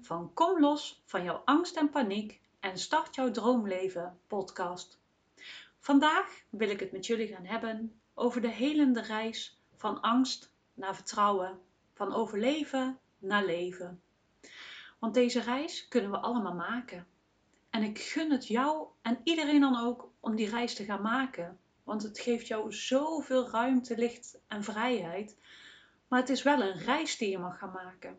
van Kom los van jouw angst en paniek en start jouw droomleven podcast. Vandaag wil ik het met jullie gaan hebben over de helende reis van angst naar vertrouwen, van overleven naar leven. Want deze reis kunnen we allemaal maken. En ik gun het jou en iedereen dan ook om die reis te gaan maken. Want het geeft jou zoveel ruimte, licht en vrijheid. Maar het is wel een reis die je mag gaan maken.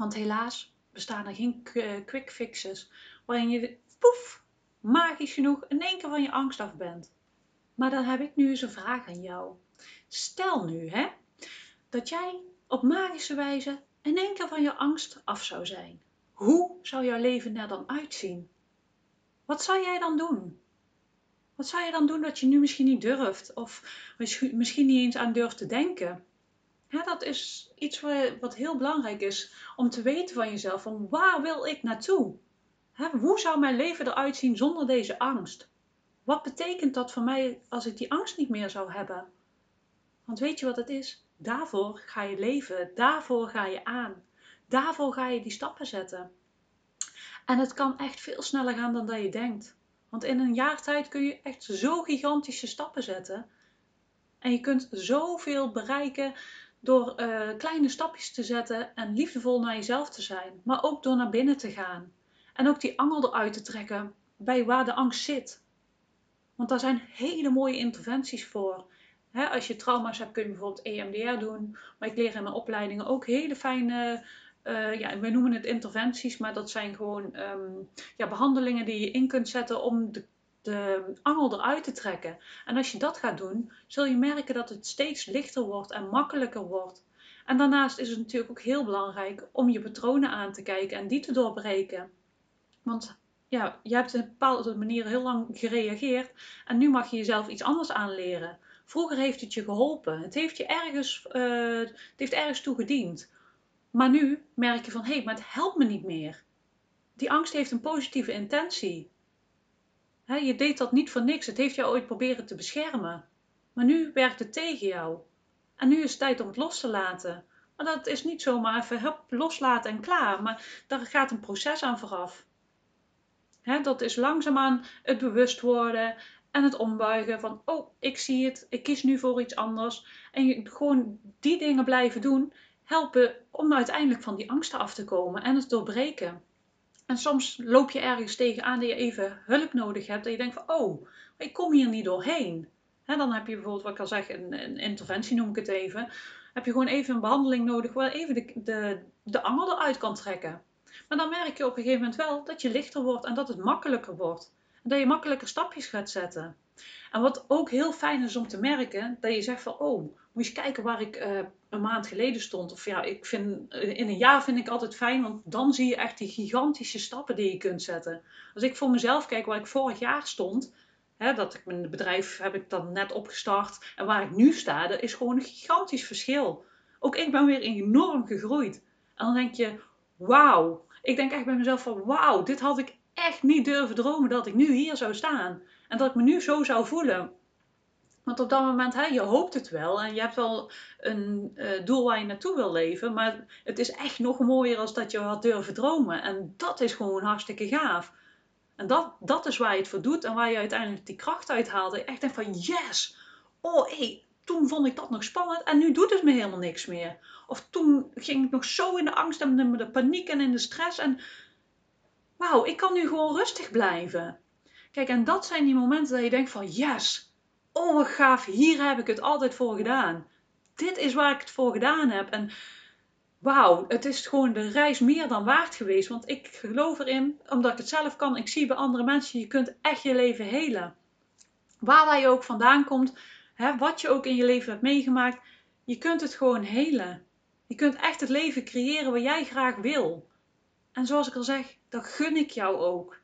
Want helaas bestaan er geen quick fixes waarin je poef, magisch genoeg in één keer van je angst af bent. Maar dan heb ik nu eens een vraag aan jou. Stel nu hè, dat jij op magische wijze in één keer van je angst af zou zijn. Hoe zou jouw leven er dan uitzien? Wat zou jij dan doen? Wat zou je dan doen dat je nu misschien niet durft? Of misschien niet eens aan durft te denken? Ja, dat is iets wat heel belangrijk is om te weten van jezelf. Van waar wil ik naartoe? hoe zou mijn leven eruit zien zonder deze angst? Wat betekent dat voor mij als ik die angst niet meer zou hebben? Want weet je wat het is? Daarvoor ga je leven, daarvoor ga je aan, daarvoor ga je die stappen zetten. En het kan echt veel sneller gaan dan dat je denkt. Want in een jaar tijd kun je echt zo gigantische stappen zetten. En je kunt zoveel bereiken door uh, kleine stapjes te zetten en liefdevol naar jezelf te zijn. Maar ook door naar binnen te gaan. En ook die angel eruit te trekken bij waar de angst zit. Want daar zijn hele mooie interventies voor. als je trauma's hebt, kun je bijvoorbeeld EMDR doen. Maar ik leer in mijn opleidingen ook hele fijne uh, ja, wij noemen het interventies, maar dat zijn gewoon ehm, ja, behandelingen die je in kunt zetten om de, de angel eruit te trekken. En als je dat gaat doen, zul je merken dat het steeds lichter wordt en makkelijker wordt. En daarnaast is het natuurlijk ook heel belangrijk om je patronen aan te kijken en die te doorbreken. Want ja, je hebt op een bepaalde manier heel lang gereageerd en nu mag je jezelf iets anders aanleren. Vroeger heeft het je geholpen. Het heeft je ergens, uh, het heeft ergens toe gediend. Maar nu merk je van hé, hey, maar het helpt me niet meer. Die angst heeft een positieve intentie. Je deed dat niet voor niks. Het heeft jou ooit proberen te beschermen. Maar nu werkt het tegen jou. En nu is het tijd om het los te laten. Maar dat is niet zomaar even hup, loslaten en klaar. Maar daar gaat een proces aan vooraf. dat is langzaamaan het bewust worden en het ombuigen van, oh, ik zie het, ik kies nu voor iets anders. En gewoon die dingen blijven doen helpen om uiteindelijk van die angsten af te komen en het doorbreken. En soms loop je ergens tegenaan dat je even hulp nodig hebt. Dat je denkt van, oh, ik kom hier niet doorheen. dan heb je bijvoorbeeld, wat ik al zeg, een, een, interventie noem ik het even. Heb je gewoon even een behandeling nodig waar even de, de, de angel eruit kan trekken. Maar dan merk je op een gegeven moment wel dat je lichter wordt en dat het makkelijker wordt. En dat je makkelijker stapjes gaat zetten. En wat ook heel fijn is om te merken, dat je zegt van, oh, moet je eens kijken waar ik uh, een maand geleden stond. Of ja, ik vind, eh, in een jaar vind ik altijd fijn, want dan zie je echt die gigantische stappen die je kunt zetten. Als ik voor mezelf kijk waar ik vorig jaar stond, hè, dat ik mijn bedrijf heb ik dan net opgestart en waar ik nu sta, dat is gewoon een gigantisch verschil. Ook ik ben weer enorm gegroeid. En dan denk je, wauw. Ik denk echt bij mezelf van, wauw, dit had ik echt niet durven dromen dat ik nu hier zou staan. En dat ik me nu zo zou voelen. Want op dat moment, hè, je hoopt het wel en je hebt wel een uh, doel waar je naartoe wil leven. Maar het is echt nog mooier als dat je had durven dromen. En dat is gewoon hartstikke gaaf. En dat, dat is waar je het voor doet en waar je uiteindelijk die kracht uit haalt. je echt denkt van yes, oh hé, toen vond ik dat nog spannend en nu doet het me helemaal niks meer. Of toen ging ik nog zo in de angst en in de paniek en in de stress. En wauw, ik kan nu gewoon rustig blijven. Kijk, en dat zijn die momenten dat je denkt van yes, oh wat gaaf, hier heb ik het altijd voor gedaan. Dit is waar ik het voor gedaan heb. En wauw, het is gewoon de reis meer dan waard geweest. Want ik geloof erin, omdat ik het zelf kan, ik zie bij andere mensen, je kunt echt je leven helen. Waar, je ook vandaan komt, hè, wat je ook in je leven hebt meegemaakt, je kunt het gewoon helen. Je kunt echt het leven creëren wat jij graag wil. En zoals ik al zeg, dat gun ik jou ook.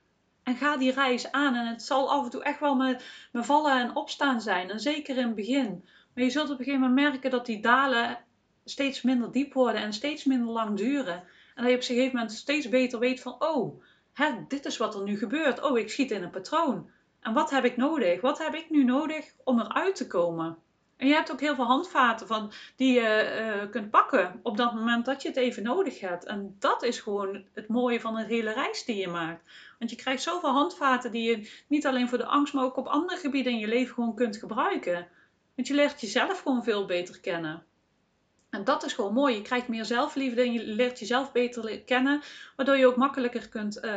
En ga die reis aan. En het zal af en toe echt wel met, vallen en opstaan zijn. En zeker in het begin. Maar je zult op een gegeven moment merken dat die dalen steeds minder diep worden en steeds minder lang duren. En dat je op een gegeven moment steeds beter weet van, oh, hè, dit is wat er nu gebeurt. Oh, ik schiet in een patroon. En wat heb ik nodig? Wat heb ik nu nodig om eruit te komen? En je hebt ook heel veel handvaten van, die je eh, kunt pakken op dat moment dat je het even nodig hebt. En dat is gewoon het mooie van een hele reis die je maakt. Want je krijgt zoveel handvaten die je niet alleen voor de angst, maar ook op andere gebieden in je leven gewoon kunt gebruiken. Want je leert jezelf gewoon veel beter kennen. En dat is gewoon mooi. Je krijgt meer zelfliefde en je leert jezelf beter kennen, waardoor je ook makkelijker kunt uh,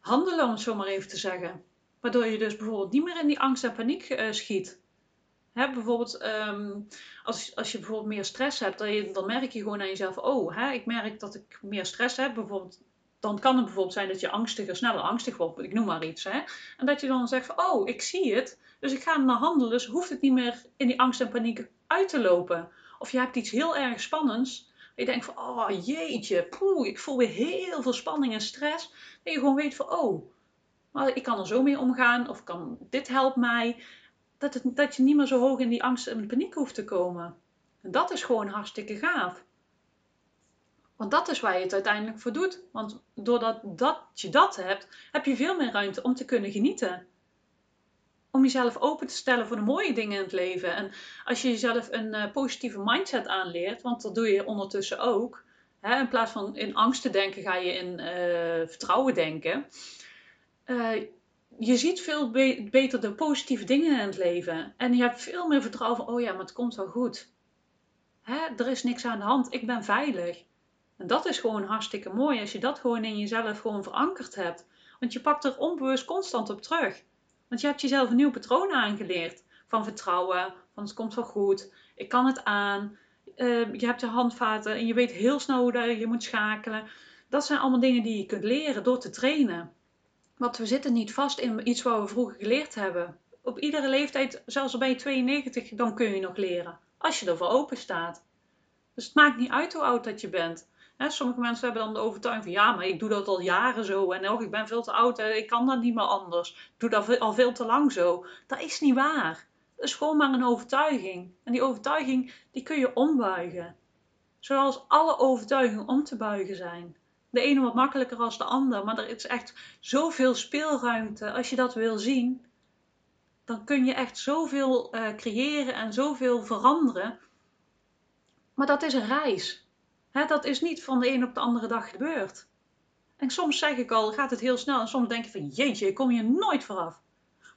handelen, om het zo maar even te zeggen. Waardoor je dus bijvoorbeeld niet meer in die angst en paniek uh, schiet. Bijvoorbeeld, um, als, als je bijvoorbeeld meer stress hebt, dan, je, dan merk je gewoon aan jezelf: oh, hè, ik merk dat ik meer stress heb. Bijvoorbeeld, dan kan het bijvoorbeeld zijn dat je angstiger, sneller angstig wordt, ik noem maar iets. Hè? En dat je dan zegt: van, oh, ik zie het, dus ik ga naar handelen, dus hoeft het niet meer in die angst en paniek uit te lopen. Of je hebt iets heel erg spannends. Je denkt van, oh jeetje, poeh, ik voel weer heel veel spanning en stress. Dat je gewoon weet van, oh, maar ik kan er zo mee omgaan. Of kan, dit helpt mij dat, dat je niet meer zo hoog in die angst en paniek hoeft te komen. En dat is gewoon hartstikke gaaf. Want dat is waar je het uiteindelijk voor doet. Want doordat dat je dat hebt, heb je veel meer ruimte om te kunnen genieten. Om jezelf open te stellen voor de mooie dingen in het leven. En als je jezelf een uh, positieve mindset aanleert, want dat doe je ondertussen ook. Hè, in plaats van in angst te denken, ga je in uh, vertrouwen denken. Uh, je ziet veel beter de positieve dingen in het leven. En je hebt veel meer vertrouwen van, oh ja, maar het komt wel goed. Hè? Er is niks aan de hand, ik ben veilig. En dat is gewoon hartstikke mooi als je dat gewoon in jezelf gewoon verankerd hebt. Want je pakt er onbewust constant op terug. Want je hebt jezelf een nieuw patroon aangeleerd. Van vertrouwen, van het komt wel goed, ik kan het aan. Uh, je hebt de handvaten en je weet heel snel hoe je moet schakelen. Dat zijn allemaal dingen die je kunt leren door te trainen. Want we zitten niet vast in iets wat we vroeger geleerd hebben. Op iedere leeftijd, zelfs al ben je 92, dan kun je nog leren. Als je ervoor open staat. Dus het maakt niet uit hoe oud dat je bent. sommige mensen hebben dan de overtuiging van ja, maar ik doe dat al jaren zo. En oh, ik ben veel te oud en ik kan dat niet meer anders. Ik doe dat al veel te lang zo. Dat is niet waar. Dat is gewoon maar een overtuiging. En die overtuiging, die kun je ombuigen. Zoals alle overtuigingen om te buigen zijn de ene wat makkelijker als de ander. Maar er is echt zoveel speelruimte. Als je dat wil zien, dan kun je echt zoveel uh, creëren en zoveel veranderen. Maar dat is een reis. Hè, dat is niet van de een op de andere dag gebeurd. En soms zeg ik al, gaat het heel snel. En soms denk je van, jeetje, ik kom je nooit vooraf.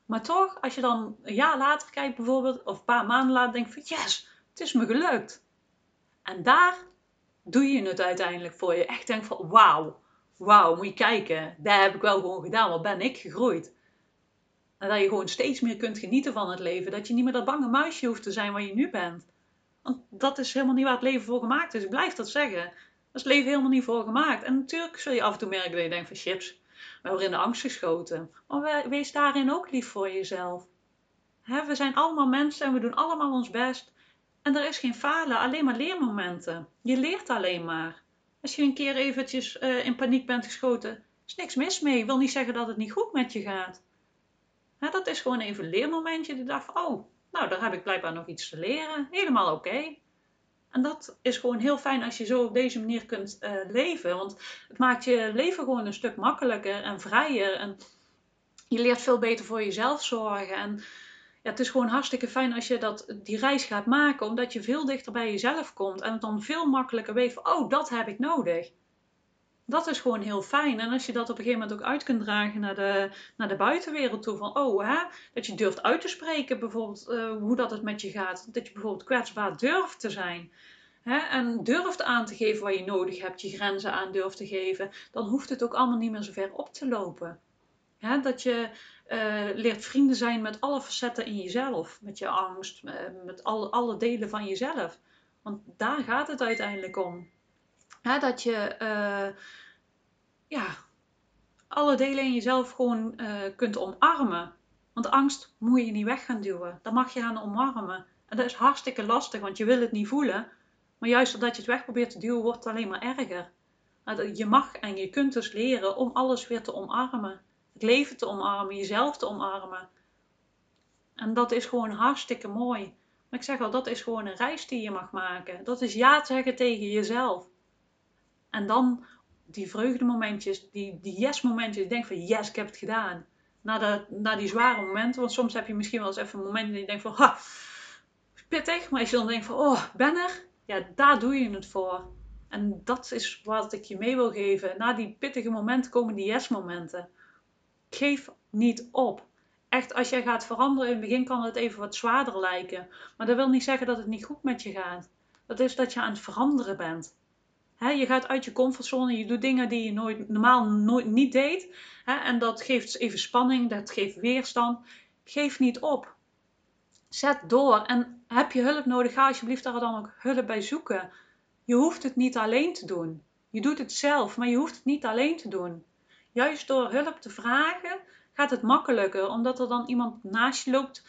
Maar toch, als je dan een jaar later kijkt bijvoorbeeld, of een paar maanden later, denk je van, yes, het is me gelukt. En daar doe je het uiteindelijk voor je. Echt denk van wauw, wauw, moet je kijken. Daar heb ik wel gewoon gedaan. Wat ben ik gegroeid. En dat je gewoon steeds meer kunt genieten van het leven. Dat je niet meer dat bange muisje hoeft te zijn waar je nu bent. Want dat is helemaal niet waar het leven voor gemaakt is. Ik blijf dat zeggen. Daar is het leven helemaal niet voor gemaakt. En natuurlijk zul je af en toe merken dat je denkt van chips. We worden in de angst geschoten. Maar wees daarin ook lief voor jezelf. we zijn allemaal mensen en we doen allemaal ons best. En er is geen falen, alleen maar leermomenten. Je leert alleen maar. Als je een keer eventjes uh, in paniek bent geschoten, is niks mis mee. Wil niet zeggen dat het niet goed met je gaat. dat is gewoon even een leermomentje. Die dacht oh, nou, daar heb ik blijkbaar nog iets te leren. Helemaal oké. En dat is gewoon heel fijn als je zo op deze manier kunt uh, leven. Want het maakt je leven gewoon een stuk makkelijker en vrijer. En je leert veel beter voor jezelf zorgen. En ja, het is gewoon hartstikke fijn als je dat, die reis gaat maken, omdat je veel dichter bij jezelf komt en het dan veel makkelijker weet van, oh, dat heb ik nodig. Dat is gewoon heel fijn. En als je dat op een gegeven moment ook uit kunt dragen naar de, naar de buitenwereld toe, van, oh, hè, dat je durft uit te spreken, bijvoorbeeld, uh, hoe dat het met je gaat. Dat je bijvoorbeeld kwetsbaar durft te zijn. Hè, en durft aan te geven wat je nodig hebt, je grenzen aan durft te geven, dan hoeft het ook allemaal niet meer zo ver op te lopen. Dat je uh, leert vrienden zijn met alle facetten in jezelf. Met je angst, uh, met alle, alle delen van jezelf. Want daar gaat het uiteindelijk om. Dat je uh, ja, alle delen in jezelf gewoon kunt omarmen. Want angst moet je niet weg gaan duwen. Dat mag je gaan omarmen. En dat is hartstikke lastig, want je wil het niet voelen. Maar juist doordat je het weg probeert te duwen, wordt het alleen maar erger. Je mag en je kunt dus leren om alles weer te omarmen het leven te omarmen, jezelf te omarmen. En dat is gewoon hartstikke mooi. Maar ik zeg al, dat is gewoon een reis die je mag maken. Dat is ja zeggen tegen jezelf. En dan die vreugdemomentjes, die, die yes-momentjes. Ik denk van yes, ik heb het gedaan. Na, de, na die zware momenten, want soms heb je misschien wel eens even een moment dat je denkt van ha, pittig. Maar als je dan denkt van, oh, ben er? Ja, daar doe je het voor. En dat is wat ik je mee wil geven. Na die pittige momenten komen die yes-momenten. Geef niet op. Echt, als jij gaat veranderen, in het begin kan het even wat zwaarder lijken. Maar dat wil niet zeggen dat het niet goed met je gaat. Dat is dat je aan het veranderen bent. je gaat uit je comfortzone, je doet dingen die je nooit, normaal nooit niet deed. en dat geeft even spanning, dat geeft weerstand. Geef niet op. Zet door. En heb je hulp nodig, ga alsjeblieft daar dan ook hulp bij zoeken. Je hoeft het niet alleen te doen. Je doet het zelf, maar je hoeft het niet alleen te doen. Juist door hulp te vragen gaat het makkelijker, omdat er dan iemand naast je loopt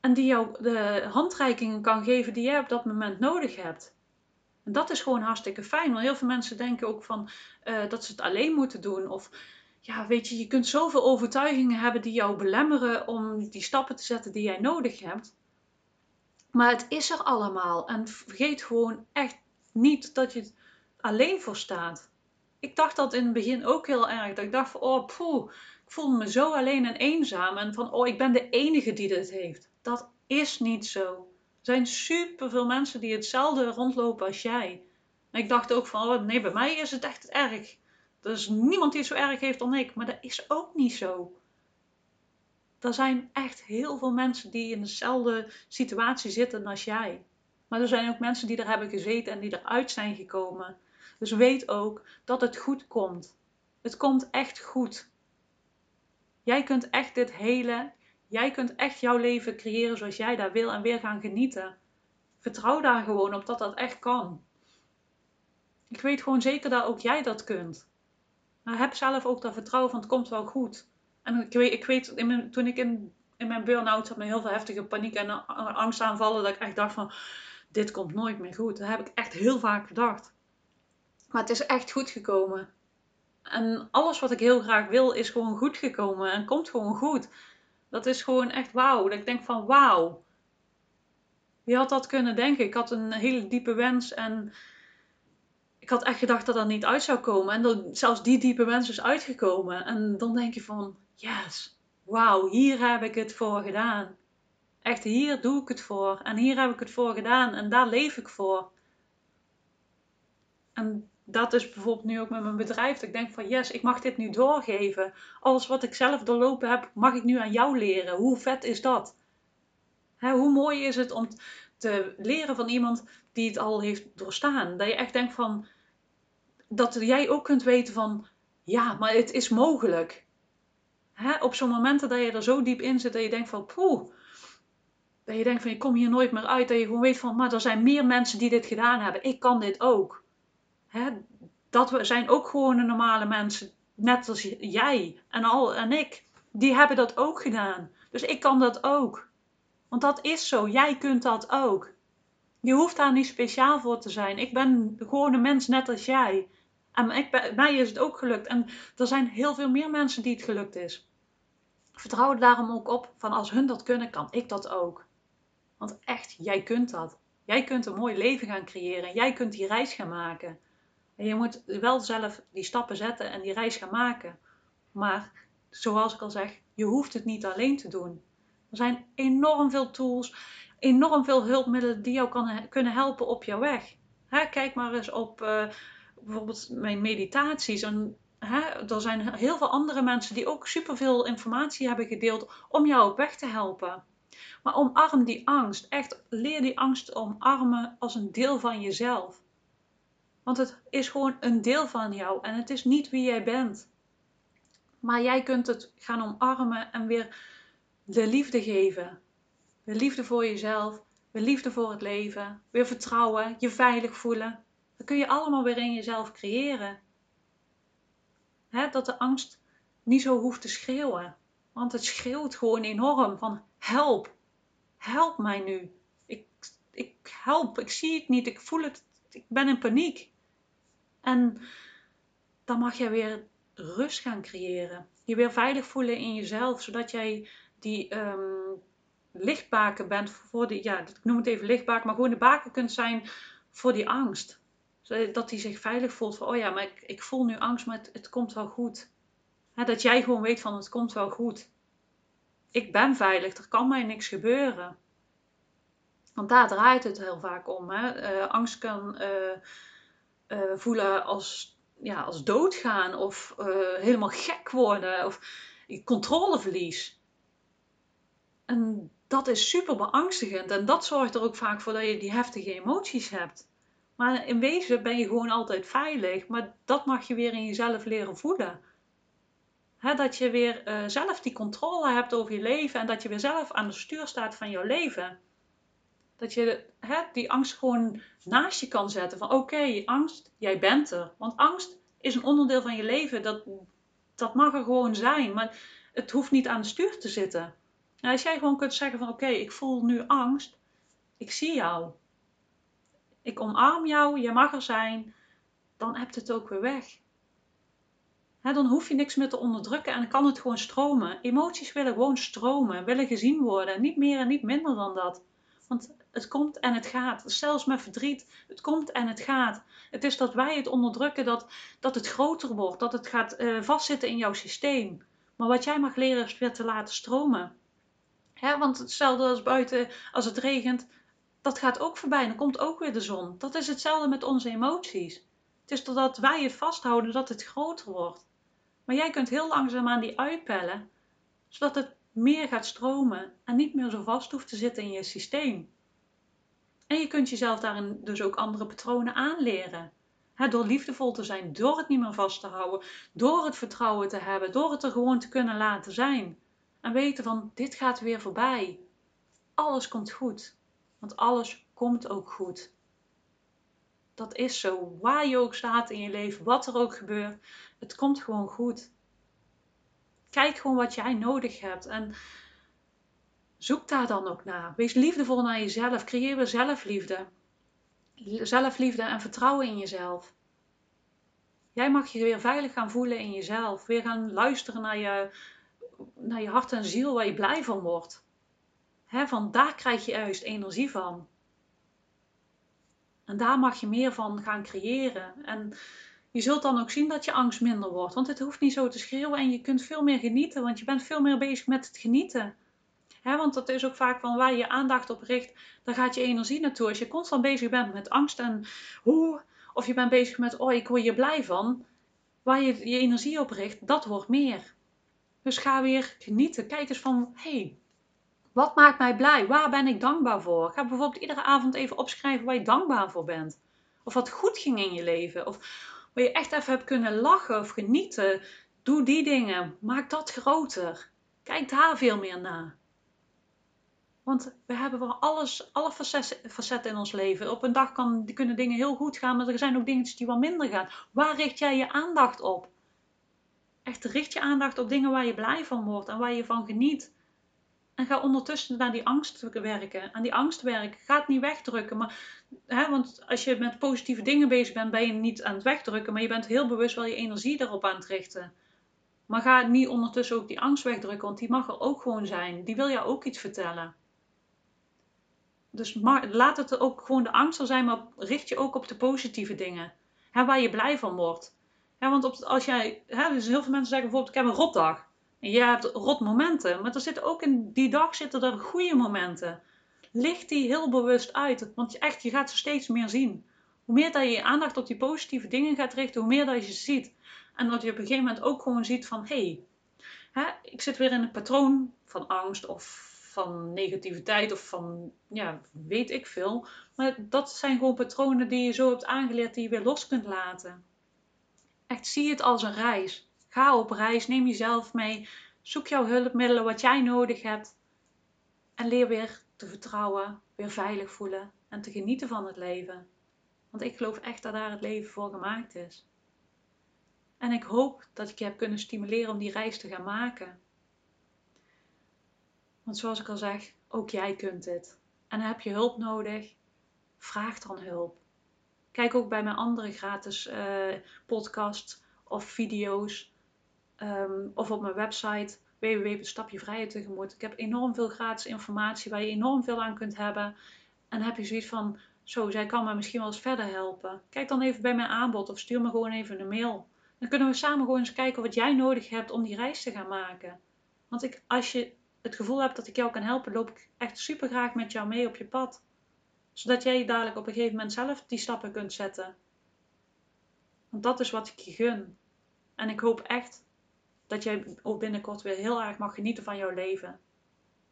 en die jou de handreikingen kan geven die jij op dat moment nodig hebt. En dat is gewoon hartstikke fijn, want heel veel mensen denken ook van uh, dat ze het alleen moeten doen. Of ja, weet je, je kunt zoveel overtuigingen hebben die jou belemmeren om die stappen te zetten die jij nodig hebt. Maar het is er allemaal. En vergeet gewoon echt niet dat je alleen voor staat. Ik dacht dat in het begin ook heel erg. Dat ik dacht van, oh, poeh, ik voelde me zo alleen en eenzaam. En van, oh, ik ben de enige die dit heeft. Dat is niet zo. Er zijn superveel mensen die hetzelfde rondlopen als jij. En ik dacht ook van, oh nee, bij mij is het echt erg. Er is niemand die het zo erg heeft dan ik. Maar dat is ook niet zo er zijn echt heel veel mensen die in dezelfde situatie zitten als jij. Maar er zijn ook mensen die er hebben gezeten en die eruit zijn gekomen. Dus weet ook dat het goed komt. Het komt echt goed. Jij kunt echt dit hele, jij kunt echt jouw leven creëren zoals jij daar wil en weer gaan genieten. Vertrouw daar gewoon op dat dat echt kan. Ik weet gewoon zeker dat ook jij dat kunt. Maar heb zelf ook dat vertrouwen van het komt wel goed. En ik weet, ik weet toen ik in, in mijn burn-out zat met heel veel heftige paniek en angstaanvallen, dat ik echt dacht van, dit komt nooit meer goed. Dat heb ik echt heel vaak gedacht. Maar het is echt goed gekomen. En alles wat ik heel graag wil, is gewoon goed gekomen en komt gewoon goed. Dat is gewoon echt wauw. Dat ik denk van wauw. Wie had dat kunnen denken? Ik had een hele diepe wens en ik had echt gedacht dat dat niet uit zou komen. En dan, zelfs die diepe wens is uitgekomen. En dan denk je van, yes, wauw, hier heb ik het voor gedaan. Echt, hier doe ik het voor. En hier heb ik het voor gedaan. En daar leef ik voor. En dat is bijvoorbeeld nu ook met mijn bedrijf. Dat ik denk van, yes, ik mag dit nu doorgeven. Alles wat ik zelf doorlopen heb, mag ik nu aan jou leren. Hoe vet is dat? hoe mooi is het om te leren van iemand die het al heeft doorstaan. Dat je echt denkt van, dat jij ook kunt weten van, ja, maar het is mogelijk. Hè? Op zo'n momenten dat je er zo diep in zit dat je denkt van, poeh. Dat je denkt van, je kom hier nooit meer uit. Dat je gewoon weet van, maar er zijn meer mensen die dit gedaan hebben. Ik kan dit ook. Dat we zijn ook gewoon normale mensen. Net als jij en, al, en ik. Die hebben dat ook gedaan. Dus ik kan dat ook. Want dat is zo. Jij kunt dat ook. Je hoeft daar niet speciaal voor te zijn. Ik ben gewoon een mens net als jij. En ik, mij is het ook gelukt. En er zijn heel veel meer mensen die het gelukt is. Vertrouw er daarom ook op van als hun dat kunnen, kan ik dat ook. Want echt, jij kunt dat. Jij kunt een mooi leven gaan creëren. Jij kunt die reis gaan maken. En je moet wel zelf die stappen zetten en die reis gaan maken. Maar zoals ik al zeg, je hoeft het niet alleen te doen. Er zijn enorm veel tools, enorm veel hulpmiddelen die jou kunnen helpen op jouw weg. kijk maar eens op uh, bijvoorbeeld mijn meditaties. En, er zijn heel veel andere mensen die ook superveel informatie hebben gedeeld om jou op weg te helpen. Maar omarm die angst. Echt leer die angst omarmen als een deel van jezelf. Want het is gewoon een deel van jou en het is niet wie jij bent. Maar jij kunt het gaan omarmen en weer de liefde geven. De liefde voor jezelf, de liefde voor het leven, weer vertrouwen, je veilig voelen. Dat kun je allemaal weer in jezelf creëren. dat de angst niet zo hoeft te schreeuwen. Want het schreeuwt gewoon enorm van help. Help mij nu. Ik, ik help. Ik zie het niet. Ik voel het. Ik ben in paniek. En dan mag jij weer rust gaan creëren. Je weer veilig voelen in jezelf. Zodat jij die um, lichtbaken bent voor die, ja, ik noem het even lichtbaken, maar gewoon de baken kunt zijn voor die angst dat hij zich veilig voelt van, oh ja, maar ik, ik voel nu angst, maar het, komt wel goed. dat jij gewoon weet van, het komt wel goed. Ik ben veilig, er kan mij niks gebeuren. Want daar draait het heel vaak om. Hè? Eh, angst kan eh, eh, voelen als, ja, als doodgaan of helemaal gek worden of controleverlies. En dat is super beangstigend en dat zorgt er ook vaak voor dat je die heftige emoties hebt. Maar in wezen ben je gewoon altijd veilig, maar dat mag je weer in jezelf leren voelen. dat je weer zelf die controle hebt over je leven en dat je weer zelf aan de stuur staat van jouw leven. Dat je hè, die angst gewoon naast je kan zetten. Van oké, angst, jij bent er. Want angst is een onderdeel van je leven. Dat, dat mag er gewoon zijn. Maar het hoeft niet aan de stuur te zitten. Nou, als jij gewoon kunt zeggen van oké, ik voel nu angst. Ik zie jou. Ik omarm jou, je mag er zijn. Dan hebt het ook weer weg. dan hoef je niks meer te onderdrukken en dan kan het gewoon stromen. Emoties willen gewoon stromen, willen gezien worden. Niet meer en niet minder dan dat. Want het komt en het gaat. Zelfs met verdriet. Het komt en het gaat. Het is dat wij het onderdrukken, dat, dat het groter wordt, dat het gaat uh, vastzitten in jouw systeem. Maar wat jij mag leren is weer te laten stromen. Hè, want hetzelfde als buiten, als het regent, dat gaat ook voorbij. Dan komt ook weer de zon. Dat is hetzelfde met onze emoties. Het is totdat wij het vasthouden dat het groter wordt. Maar jij kunt heel langzaam aan die uitpellen, zodat het meer gaat stromen en niet meer zo vast hoeft te zitten in je systeem. En je kunt jezelf daarin dus ook andere patronen aanleren. door liefdevol te zijn, door het niet meer vast te houden, door het vertrouwen te hebben, door het er gewoon te kunnen laten zijn. En weten van, dit gaat weer voorbij. Alles komt goed. Want alles komt ook goed. Dat is zo. Waar je ook staat in je leven, wat er ook gebeurt, het komt gewoon goed. Kijk gewoon wat jij nodig hebt. En Zoek daar dan ook naar. Wees liefdevol naar jezelf. Creëer weer zelfliefde. Zelfliefde en vertrouwen in jezelf. Jij mag je weer veilig gaan voelen in jezelf. Weer gaan luisteren naar je, naar je hart en ziel waar je blij van wordt. He, van daar krijg je juist energie van. En daar mag je meer van gaan creëren. En je zult dan ook zien dat je angst minder wordt. Want het hoeft niet zo te schreeuwen en je kunt veel meer genieten. Want je bent veel meer bezig met het genieten want dat is ook vaak van waar je je aandacht op richt, daar gaat je energie naartoe. Als je constant bezig bent met angst en hoe, of je bent bezig met, oh ik word hier blij van, waar je je energie op richt, dat wordt meer. Dus ga weer genieten. Kijk eens van, hey, wat maakt mij blij? Waar ben ik dankbaar voor? Ga bijvoorbeeld iedere avond even opschrijven waar je dankbaar voor bent. Of wat goed ging in je leven. Of waar je echt even hebt kunnen lachen of genieten. Doe die dingen. Maak dat groter. Kijk daar veel meer naar. Want we hebben wel alles, alle facetten in ons leven. Op een dag kan, kunnen dingen heel goed gaan, maar er zijn ook dingen die wat minder gaan. Waar richt jij je aandacht op? Echt richt je aandacht op dingen waar je blij van wordt en waar je van geniet. En ga ondertussen naar die angst werken. Aan die angst werken. Ga het niet wegdrukken. Maar, hè, want als je met positieve dingen bezig bent, ben je niet aan het wegdrukken. Maar je bent heel bewust wel je energie erop aan het richten. Maar ga niet ondertussen ook die angst wegdrukken, want die mag er ook gewoon zijn. Die wil jou ook iets vertellen dus laat het ook gewoon de angst er zijn, maar richt je ook op de positieve dingen. Waar je blij van wordt. Hè, want op, als jij, hè, dus heel veel mensen zeggen bijvoorbeeld, ik heb een rotdag. En je hebt rotmomenten. Maar er zitten ook in die dag zitten er goede momenten. Licht die heel bewust uit. Want echt, je gaat ze steeds meer zien. Hoe meer dat je je aandacht op die positieve dingen gaat richten, hoe meer dat je ze ziet. En dat je op een gegeven moment ook gewoon ziet van, hé, hey, ik zit weer in een patroon van angst of van negativiteit of van, ja, weet ik veel. Maar dat zijn gewoon patronen die je zo hebt aangeleerd die je weer los kunt laten. Echt, zie het als een reis. Ga op reis, neem jezelf mee. Zoek jouw hulpmiddelen, wat jij nodig hebt. En leer weer te vertrouwen, weer veilig voelen en te genieten van het leven. Want ik geloof echt dat daar het leven voor gemaakt is. En ik hoop dat ik je heb kunnen stimuleren om die reis te gaan maken. Want zoals ik al zeg, ook jij kunt dit. En heb je hulp nodig? Vraag dan hulp. Kijk ook bij mijn andere gratis uh, podcasts of video's. Um, of op mijn website www.stapjevrijheid tegemoet. Ik heb enorm veel gratis informatie waar je enorm veel aan kunt hebben. En heb je zoiets van, zo, zij kan me misschien wel eens verder helpen. Kijk dan even bij mijn aanbod of stuur me gewoon even een mail. Dan kunnen we samen gewoon eens kijken wat jij nodig hebt om die reis te gaan maken. Want ik, als je het gevoel heb dat ik jou kan helpen, loop ik echt super graag met jou mee op je pad. Zodat jij dadelijk op een gegeven moment zelf die stappen kunt zetten. Want dat is wat ik je gun. En ik hoop echt dat jij ook binnenkort weer heel erg mag genieten van jouw leven.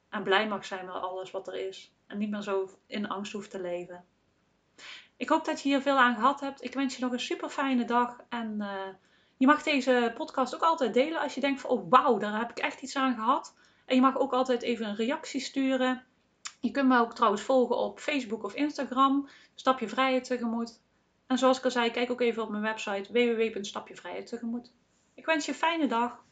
En blij mag zijn met alles wat er is. En niet meer zo in angst hoeft te leven. Ik hoop dat je hier veel aan gehad hebt. Ik wens je nog een super fijne dag. En uh, je mag deze podcast ook altijd delen als je denkt van, oh wauw, daar heb ik echt iets aan gehad. En je mag ook altijd even een reactie sturen. Je kunt me ook trouwens volgen op Facebook of Instagram. Stap je vrijheid tegemoet. En zoals ik al zei, kijk ook even op mijn website www.stapjevrijheid tegemoet. Ik wens je een fijne dag.